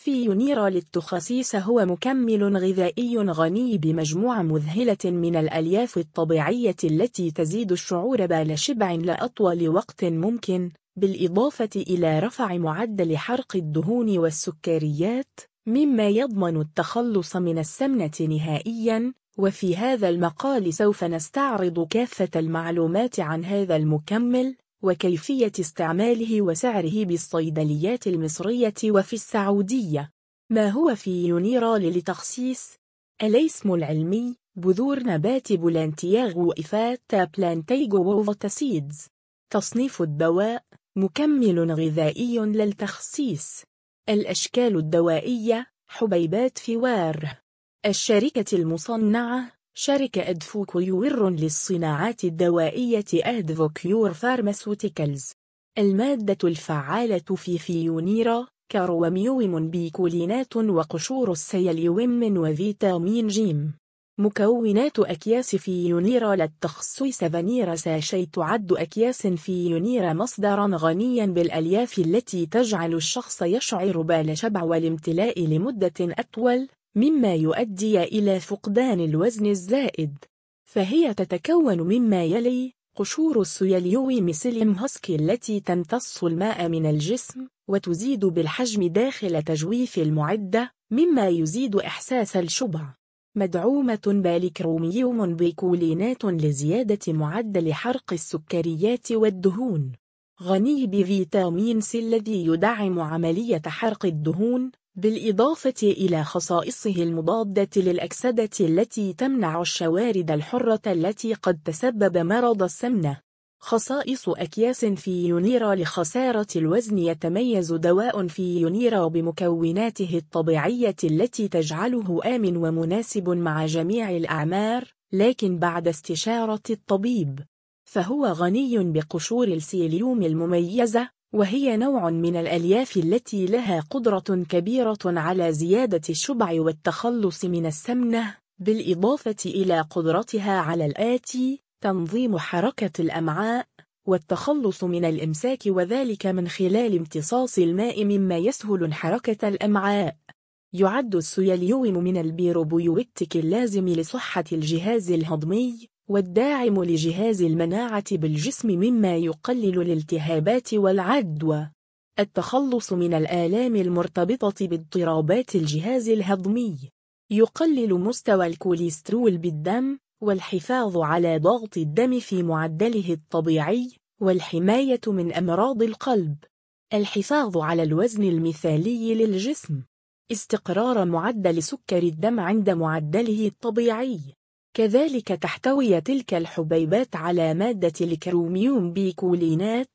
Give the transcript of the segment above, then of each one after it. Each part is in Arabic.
فيونيرا للتخسيس هو مكمل غذائي غني بمجموعة مذهلة من الألياف الطبيعية التي تزيد الشعور بالشبع لأطول وقت ممكن بالإضافة إلى رفع معدل حرق الدهون والسكريات مما يضمن التخلص من السمنة نهائياً وفي هذا المقال سوف نستعرض كافة المعلومات عن هذا المكمل. وكيفية استعماله وسعره بالصيدليات المصرية وفي السعودية. ما هو فينيرا للتخسيس؟ الاسم العلمي بذور نبات بلانتاغو أوفاتا Plantago ovata seeds تصنيف الدواء مكمل غذائي للتخسيس الأشكال الدوائية حبيبات فوار. الشركة المصنعة شركة أدفوكيور للصناعات الدوائية Advocure Pharmaceuticals المادة الفعالة في فينيرا كروميوم بيكولينات وقشور السيليوم وفيتامين جيم مكونات أكياس فينيرا للتخسيس Venera sachet تعد أكياس فينيرا مصدرا غنيا بالألياف التي تجعل الشخص يشعر بالشبع والامتلاء لمدة أطول. مما يؤدي إلى فقدان الوزن الزائد. فهي تتكون مما يلي قشور السيليوم psyllium husk التي تمتص الماء من الجسم وتزيد بالحجم داخل تجويف المعدة مما يزيد إحساس الشبع. مدعومة بالكروميوم بيكولينات لزيادة معدل حرق السكريات والدهون. غني بفيتامين سي الذي يدعم عملية حرق الدهون بالإضافة إلى خصائصه المضادة للأكسدة التي تمنع الشوارد الحرة التي قد تسبب مرض السمنة. خصائص أكياس في يونيرا لخسارة الوزن يتميز دواء في يونيرا بمكوناته الطبيعية التي تجعله آمن ومناسب مع جميع الأعمار لكن بعد استشارة الطبيب. فهو غني بقشور السيليوم المميزة وهي نوع من الألياف التي لها قدرة كبيرة على زيادة الشبع والتخلص من السمنة بالإضافة إلى قدرتها على الآتي تنظيم حركة الأمعاء والتخلص من الإمساك وذلك من خلال امتصاص الماء مما يسهل حركة الأمعاء. يعد السيليوم من البريبيوتيك اللازم لصحة الجهاز الهضمي والداعم لجهاز المناعة بالجسم مما يقلل الالتهابات والعدوى. التخلص من الآلام المرتبطة باضطرابات الجهاز الهضمي. يقلل مستوى الكوليسترول بالدم والحفاظ على ضغط الدم في معدله الطبيعي والحماية من أمراض القلب. الحفاظ على الوزن المثالي للجسم. استقرار معدل سكر الدم عند معدله الطبيعي. كذلك تحتوي تلك الحبيبات على مادة الكروميوم بيكولينات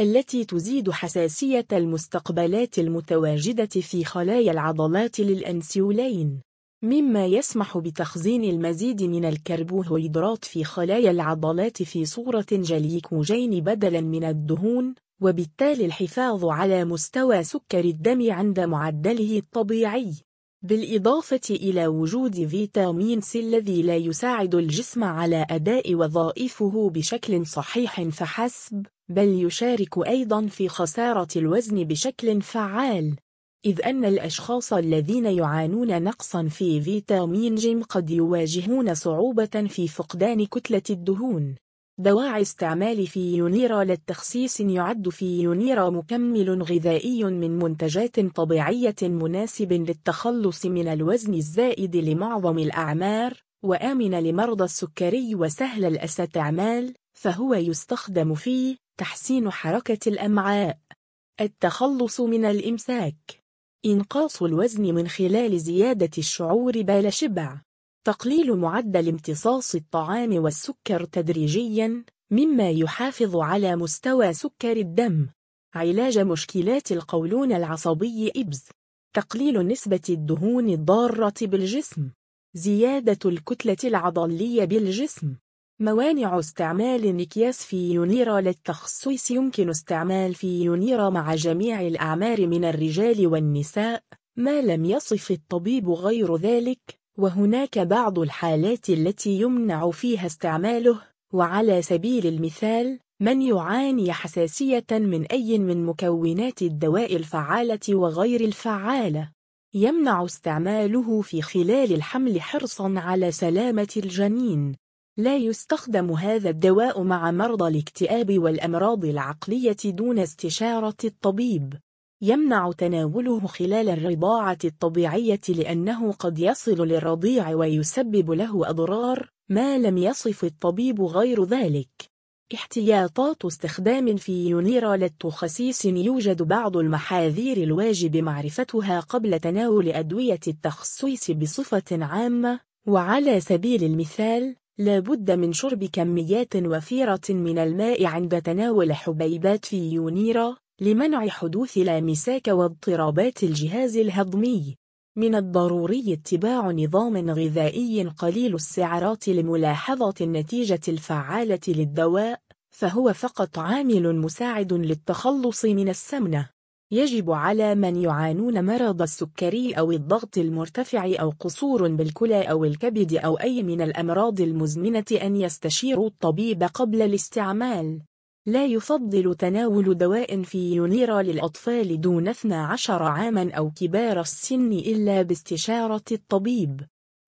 التي تزيد حساسية المستقبلات المتواجدة في خلايا العضلات للأنسيولين مما يسمح بتخزين المزيد من الكربوهيدرات في خلايا العضلات في صورة جليكوجين بدلا من الدهون وبالتالي الحفاظ على مستوى سكر الدم عند معدله الطبيعي. بالإضافة إلى وجود فيتامين سي الذي لا يساعد الجسم على أداء وظائفه بشكل صحيح فحسب بل يشارك أيضا في خسارة الوزن بشكل فعال. إذ أن الأشخاص الذين يعانون نقصا في فيتامين جيم قد يواجهون صعوبة في فقدان كتلة الدهون. دواعي استعمال فيونيرا للتخسيس يعد فيونيرا مكمل غذائي من منتجات طبيعية مناسب للتخلص من الوزن الزائد لمعظم الأعمار وآمن لمرضى السكري وسهل الاستعمال فهو يستخدم في تحسين حركة الأمعاء. التخلص من الإمساك. إنقاص الوزن من خلال زيادة الشعور بالشبع. تقليل معدل امتصاص الطعام والسكر تدريجياً مما يحافظ على مستوى سكر الدم. علاج مشكلات القولون العصبي إبز. تقليل نسبة الدهون الضارة بالجسم. زيادة الكتلة العضلية بالجسم. موانع استعمال مكياس فيونيرا للتخصيص يمكن استعمال فيونيرا مع جميع الأعمار من الرجال والنساء ما لم يصف الطبيب غير ذلك. وهناك بعض الحالات التي يمنع فيها استعماله وعلى سبيل المثال من يعاني حساسية من أي من مكونات الدواء الفعالة وغير الفعالة يمنع استعماله في خلال الحمل حرصاً على سلامة الجنين. لا يستخدم هذا الدواء مع مرضى الاكتئاب والأمراض العقلية دون استشارة الطبيب. يمنع تناوله خلال الرضاعة الطبيعية لأنه قد يصل للرضيع ويسبب له أضرار ما لم يصف الطبيب غير ذلك. احتياطات استخدام في يونيرالت خسيس يوجد بعض المحاذير الواجب معرفتها قبل تناول أدوية التخصيص بصفة عامة وعلى سبيل المثال لا بد من شرب كميات وفيرة من الماء عند تناول حبيبات في يونيرا لمنع حدوث لامساك واضطرابات الجهاز الهضمي. من الضروري اتباع نظام غذائي قليل السعرات لملاحظة النتيجة الفعالة للدواء فهو فقط عامل مساعد للتخلص من السمنة. يجب على من يعانون مرض السكري أو الضغط المرتفع أو قصور بالكلى أو الكبد أو أي من الأمراض المزمنة أن يستشيروا الطبيب قبل الاستعمال. لا يفضل تناول دواء في يونيرا للأطفال دون 12 عاما أو كبار السن إلا باستشارة الطبيب.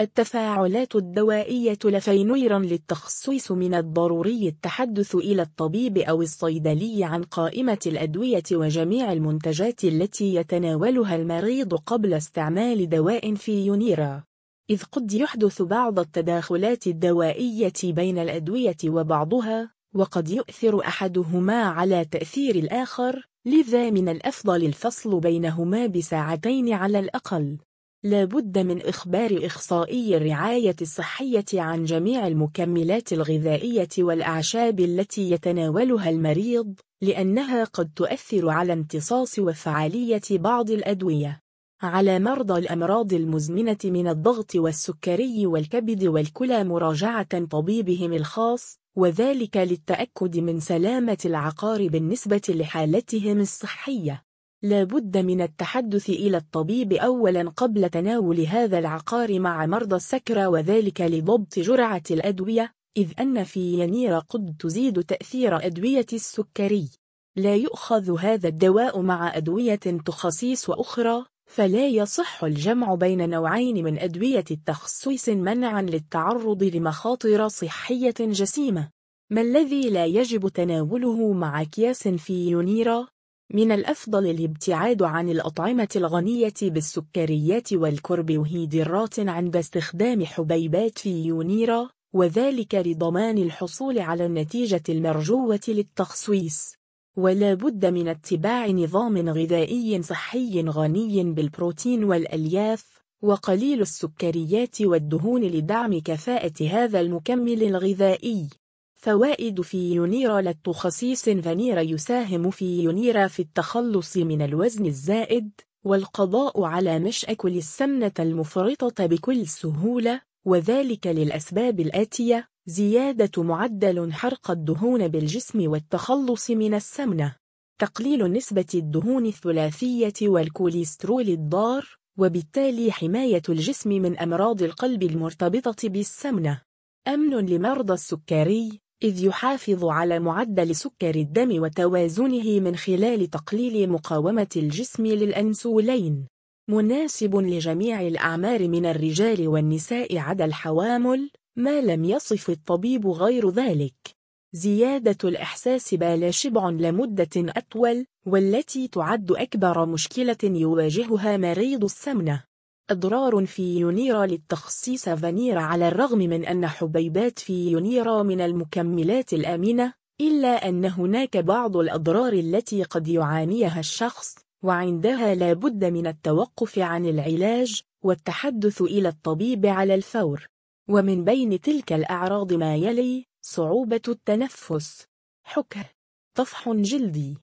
التفاعلات الدوائية لفينويرا للتخصيص من الضروري التحدث إلى الطبيب أو الصيدلي عن قائمة الأدوية وجميع المنتجات التي يتناولها المريض قبل استعمال دواء في يونيرا. إذ قد يحدث بعض التداخلات الدوائية بين الأدوية وبعضها وقد يؤثر أحدهما على تأثير الآخر لذا من الأفضل الفصل بينهما بساعتين على الأقل. لا بد من إخبار إخصائي الرعاية الصحية عن جميع المكملات الغذائية والأعشاب التي يتناولها المريض لأنها قد تؤثر على امتصاص وفعالية بعض الأدوية. على مرضى الأمراض المزمنة من الضغط والسكري والكبد والكلى مراجعة طبيبهم الخاص وذلك للتأكد من سلامة العقار بالنسبة لحالتهم الصحية. لا بد من التحدث إلى الطبيب أولا قبل تناول هذا العقار مع مرضى السكرة وذلك لضبط جرعة الأدوية إذ أن في ينير قد تزيد تأثير أدوية السكري لا يؤخذ هذا الدواء مع أدوية تخصيص أخرى فلا يصح الجمع بين نوعين من أدوية التخصيص منعا للتعرض لمخاطر صحية جسيمة ما الذي لا يجب تناوله مع أكياس في يونيرا؟ من الأفضل الابتعاد عن الأطعمة الغنية بالسكريات والكربوهيدرات عند استخدام حبيبات في يونيرا وذلك لضمان الحصول على النتيجة المرجوة للتخصيص ولا بد من اتباع نظام غذائي صحي غني بالبروتين والألياف وقليل السكريات والدهون لدعم كفاءة هذا المكمل الغذائي. فوائد في يونيرا للتخصيص فانيرا يساهم في يونيرا في التخلص من الوزن الزائد والقضاء على مشأكل السمنة المفرطة بكل سهولة وذلك للأسباب الآتية. زيادة معدل حرق الدهون بالجسم والتخلص من السمنة. تقليل نسبة الدهون الثلاثية والكوليسترول الضار وبالتالي حماية الجسم من أمراض القلب المرتبطة بالسمنة. أمن لمرضى السكري إذ يحافظ على معدل سكر الدم وتوازنه من خلال تقليل مقاومة الجسم للأنسولين. مناسب لجميع الأعمار من الرجال والنساء عدا الحوامل ما لم يصف الطبيب غير ذلك. زيادة الإحساس بالشبع لمدة أطول والتي تعد أكبر مشكلة يواجهها مريض السمنة. أضرار في يونيرا للتخصيص فانيرا على الرغم من أن حبيبات في يونيرا من المكملات الآمنة إلا أن هناك بعض الأضرار التي قد يعانيها الشخص وعندها لا بد من التوقف عن العلاج والتحدث إلى الطبيب على الفور. ومن بين تلك الأعراض ما يلي صعوبة التنفس. حكه. طفح جلدي.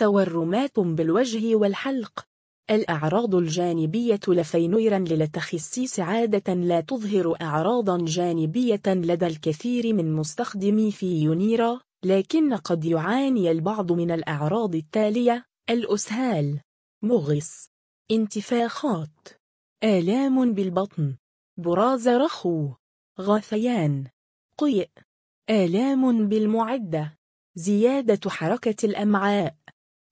تورمات بالوجه والحلق. الأعراض الجانبية لفينويرا للتخسيس عادة لا تظهر أعراضا جانبية لدى الكثير من مستخدمي في يونيرا لكن قد يعاني البعض من الأعراض التالية الأسهال. مغص. انتفاخات. آلام بالبطن. براز رخو. غثيان. قيء. آلام بالمعدة. زيادة حركة الأمعاء.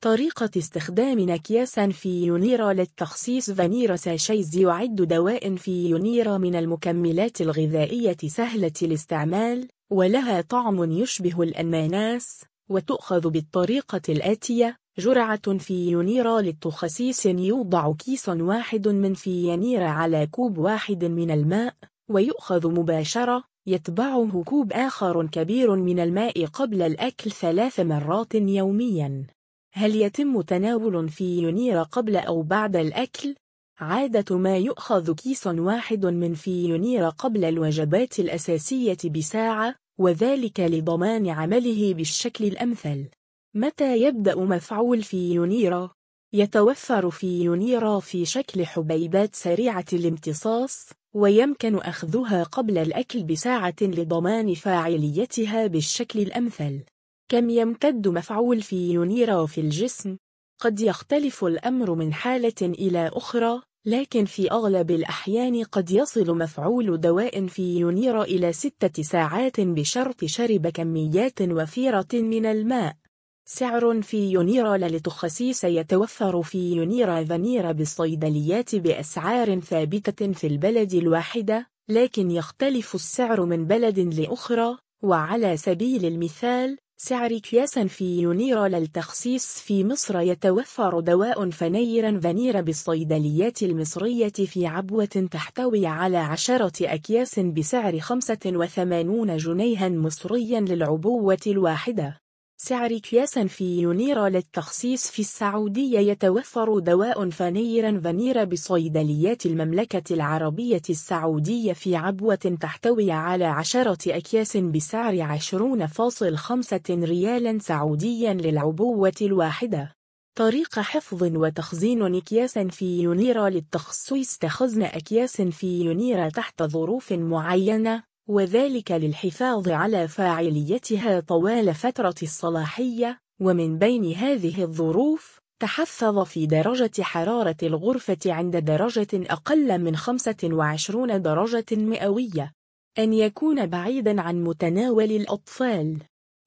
طريقة استخدام أكياس فينيرا للتخسيس. Venera sachets يعد دواء فينيرا من المكملات الغذائية سهلة الاستعمال ولها طعم يشبه الأناناس وتؤخذ بالطريقة الآتية. جرعة فينيرا للتخسيس يوضع كيس واحد من فينيرا على كوب واحد من الماء. ويؤخذ مباشرة يتبعه كوب آخر كبير من الماء قبل الأكل ثلاث مرات يومياً هل يتم تناول في يونيرا قبل أو بعد الأكل؟ عادة ما يؤخذ كيس واحد من في يونيرا قبل الوجبات الأساسية بساعة وذلك لضمان عمله بالشكل الأمثل متى يبدأ مفعول في يونيرا؟ يتوفر في يونيرا في شكل حبيبات سريعة الامتصاص ويمكن أخذها قبل الأكل بساعة لضمان فاعليتها بالشكل الأمثل كم يمتد مفعول في يونيرا في الجسم؟ قد يختلف الأمر من حالة إلى أخرى لكن في أغلب الأحيان قد يصل مفعول دواء في يونيرا إلى ستة ساعات بشرط شرب كميات وفيرة من الماء سعر في يونيرا للتخسيس يتوفر في يونيرا فانيرا بالصيدليات بأسعار ثابتة في البلد الواحدة لكن يختلف السعر من بلد لأخرى وعلى سبيل المثال سعر كياسا في يونيرا للتخسيس في مصر يتوفر دواء فنيرا فانيرا بالصيدليات المصرية في عبوة تحتوي على عشرة أكياس بسعر 85 جنيها مصريا للعبوة الواحدة. سعر كياسا في يونيرا للتخصيص في السعودية يتوفر دواء فنيرا فانيرا بصيدليات المملكة العربية السعودية في عبوة تحتوي على عشرة أكياس بسعر 20.5 ريالا سعوديا للعبوة الواحدة. طريق حفظ وتخزين أكياس في يونيرا للتخصيص. تخزن أكياس في يونيرا تحت ظروف معينة. وذلك للحفاظ على فاعليتها طوال فترة الصلاحية ومن بين هذه الظروف تحفظ في درجة حرارة الغرفة عند درجة أقل من 25 درجة مئوية. أن يكون بعيدا عن متناول الأطفال.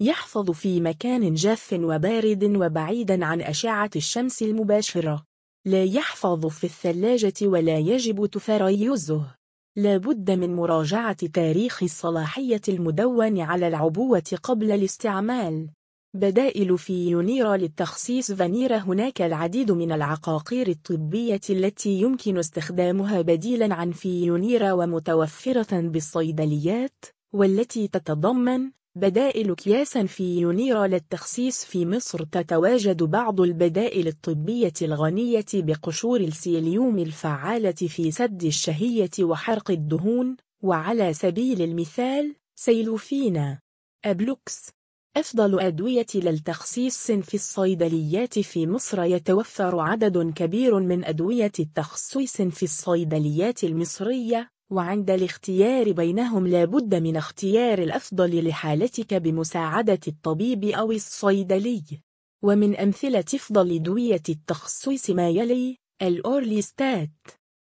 يحفظ في مكان جاف وبارد وبعيدا عن أشعة الشمس المباشرة. لا يحفظ في الثلاجة ولا يجب تفريزه. لا بد من مراجعة تاريخ الصلاحية المدون على العبوة قبل الاستعمال. بدائل في يونيرا للتخصيص فانيرا هناك العديد من العقاقير الطبية التي يمكن استخدامها بديلا عن في يونيرا ومتوفرة بالصيدليات والتي تتضمن بدائل أكياس فيونيرا للتخسيس في مصر تتواجد بعض البدائل الطبية الغنية بقشور السيليوم الفعالة في سد الشهية وحرق الدهون وعلى سبيل المثال سيلوفينا. أبلوكس. أفضل أدوية للتخسيس في الصيدليات في مصر يتوفر عدد كبير من أدوية التخسيس في الصيدليات المصرية وعند الاختيار بينهم لا بد من اختيار الأفضل لحالتك بمساعدة الطبيب أو الصيدلي. ومن أمثلة أفضل دوية التخصيص ما يلي الأورليستات.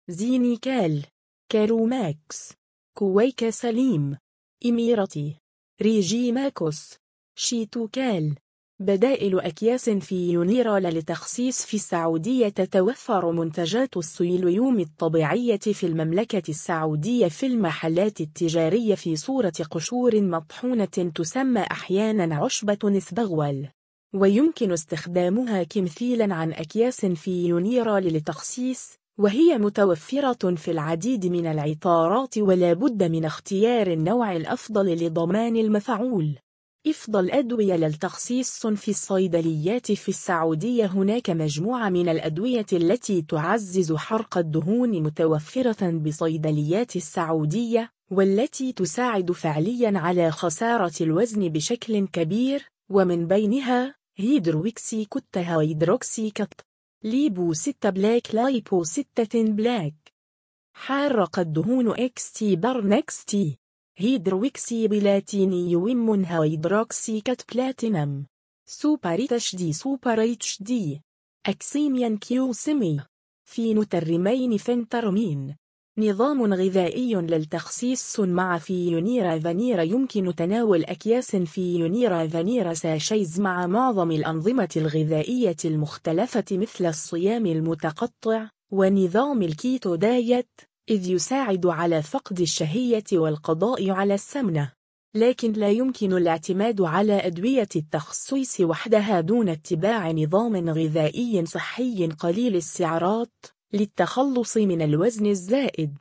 زينيكال كاروماكس كويكا سليم إميرتي ريجي ماكوس شيتوكال بدائل أكياس في يونيرا لتخصيص في السعودية تتوفر منتجات السيليوم الطبيعية في المملكة السعودية في المحلات التجارية في صورة قشور مطحونة تسمى أحيانا عشبة نسبغول ويمكن استخدامها كمثيلا عن أكياس في يونيرا للتخصيص وهي متوفرة في العديد من العطارات ولا بد من اختيار النوع الأفضل لضمان المفعول. إفضل أدوية للتخصيص في الصيدليات في السعودية. هناك مجموعة من الأدوية التي تعزز حرق الدهون متوفرة بصيدليات السعودية والتي تساعد فعليا على خسارة الوزن بشكل كبير ومن بينها هيدروكسي كت هيدروكسي كت ليبو 6 بلاك. لايبو 6 بلاك حارق الدهون إكس تي برنكس تي هيدروكسي بلاتينيوم هيدروكسي كات بلاتينم سوبر اتش دي سوبر اتش دي اكسيميان كيوسمي فينوترمين فنترمين نظام غذائي للتخسيس مع فيونيرا فانيرا. يمكن تناول أكياس فيونيرا فانيرا ساشيز مع معظم الأنظمة الغذائية المختلفة مثل الصيام المتقطع ونظام الكيتو دايت إذ يساعد على فقد الشهية والقضاء على السمنة. لكن لا يمكن الاعتماد على أدوية التخصيص وحدها دون اتباع نظام غذائي صحي قليل السعرات للتخلص من الوزن الزائد.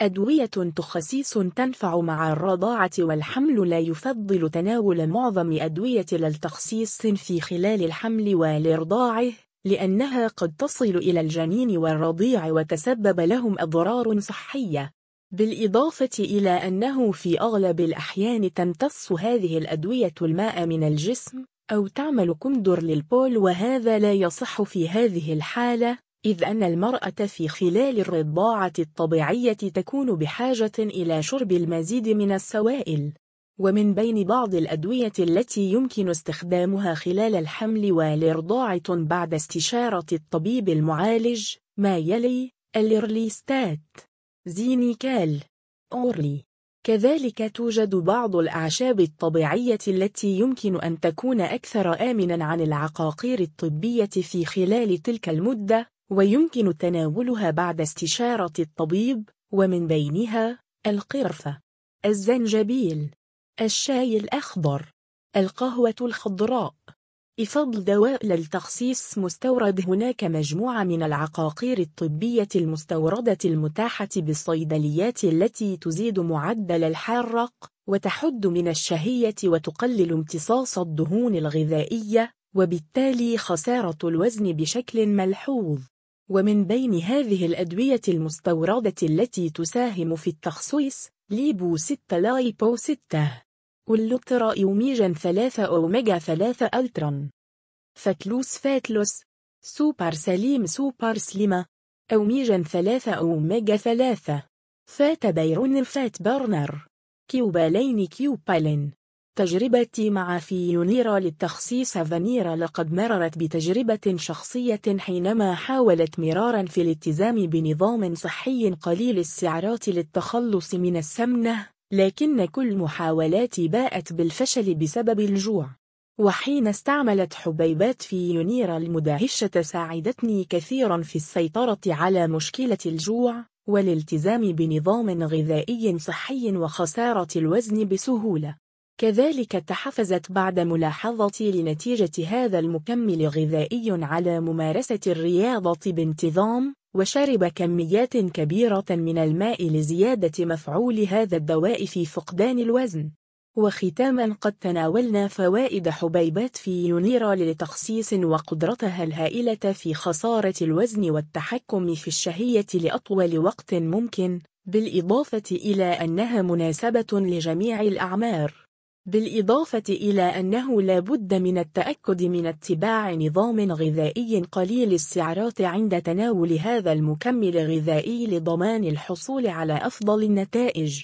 أدوية تخسيس تنفع مع الرضاعة والحمل لا يفضل تناول معظم أدوية للتخسيس في خلال الحمل والإرضاعه. لأنها قد تصل إلى الجنين والرضيع وتسبب لهم أضرار صحية. بالإضافة إلى أنه في أغلب الأحيان تمتص هذه الأدوية الماء من الجسم أو تعمل كندر للبول وهذا لا يصح في هذه الحالة إذ أن المرأة في خلال الرضاعة الطبيعية تكون بحاجة إلى شرب المزيد من السوائل. ومن بين بعض الأدوية التي يمكن استخدامها خلال الحمل والإرضاعة بعد استشارة الطبيب المعالج ما يلي الإرليستات. زينيكال. أورلي. كذلك توجد بعض الأعشاب الطبيعية التي يمكن أن تكون أكثر آمناً عن العقاقير الطبية في خلال تلك المدة ويمكن تناولها بعد استشارة الطبيب ومن بينها القرفة. الزنجبيل. الشاي الأخضر القهوة الخضراء. إفضل دواء للتخسيس مستورد هناك مجموعة من العقاقير الطبية المستوردة المتاحة بالصيدليات التي تزيد معدل الحرق وتحد من الشهية وتقلل امتصاص الدهون الغذائية وبالتالي خسارة الوزن بشكل ملحوظ. ومن بين هذه الأدوية المستوردة التي تساهم في التخسيس ليبو 6 لايبو 6 واللوترا يوميجن 3 أوميجا 3 ألترون. فتلوس فاتلوس. سوبر سليم سوبر سليمة. أوميجن 3 أوميجا 3 Fat Burner Fat Burner. كيوبالين كيوبالين. تجربتي مع فيونيرا للتخسيس فانيرا لقد مررت بتجربة شخصية حينما حاولت مرارا في الالتزام بنظام صحي قليل السعرات للتخلص من السمنة لكن كل محاولاتي باءت بالفشل بسبب الجوع. وحين استعملت حبيبات فيونيرا المدهشة ساعدتني كثيرا في السيطرة على مشكلة الجوع والالتزام بنظام غذائي صحي وخسارة الوزن بسهولة. كذلك تحفزت بعد ملاحظتي لنتيجة هذا المكمل غذائي على ممارسة الرياضة بانتظام وشرب كميات كبيرة من الماء لزيادة مفعول هذا الدواء في فقدان الوزن. وختاما قد تناولنا فوائد حبيبات في يونيرا للتخسيس وقدرتها الهائلة في خسارة الوزن والتحكم في الشهية لأطول وقت ممكن بالإضافة إلى أنها مناسبة لجميع الأعمار. بالإضافة إلى أنه لا بد من التأكد من اتباع نظام غذائي قليل السعرات عند تناول هذا المكمل الغذائي لضمان الحصول على أفضل النتائج.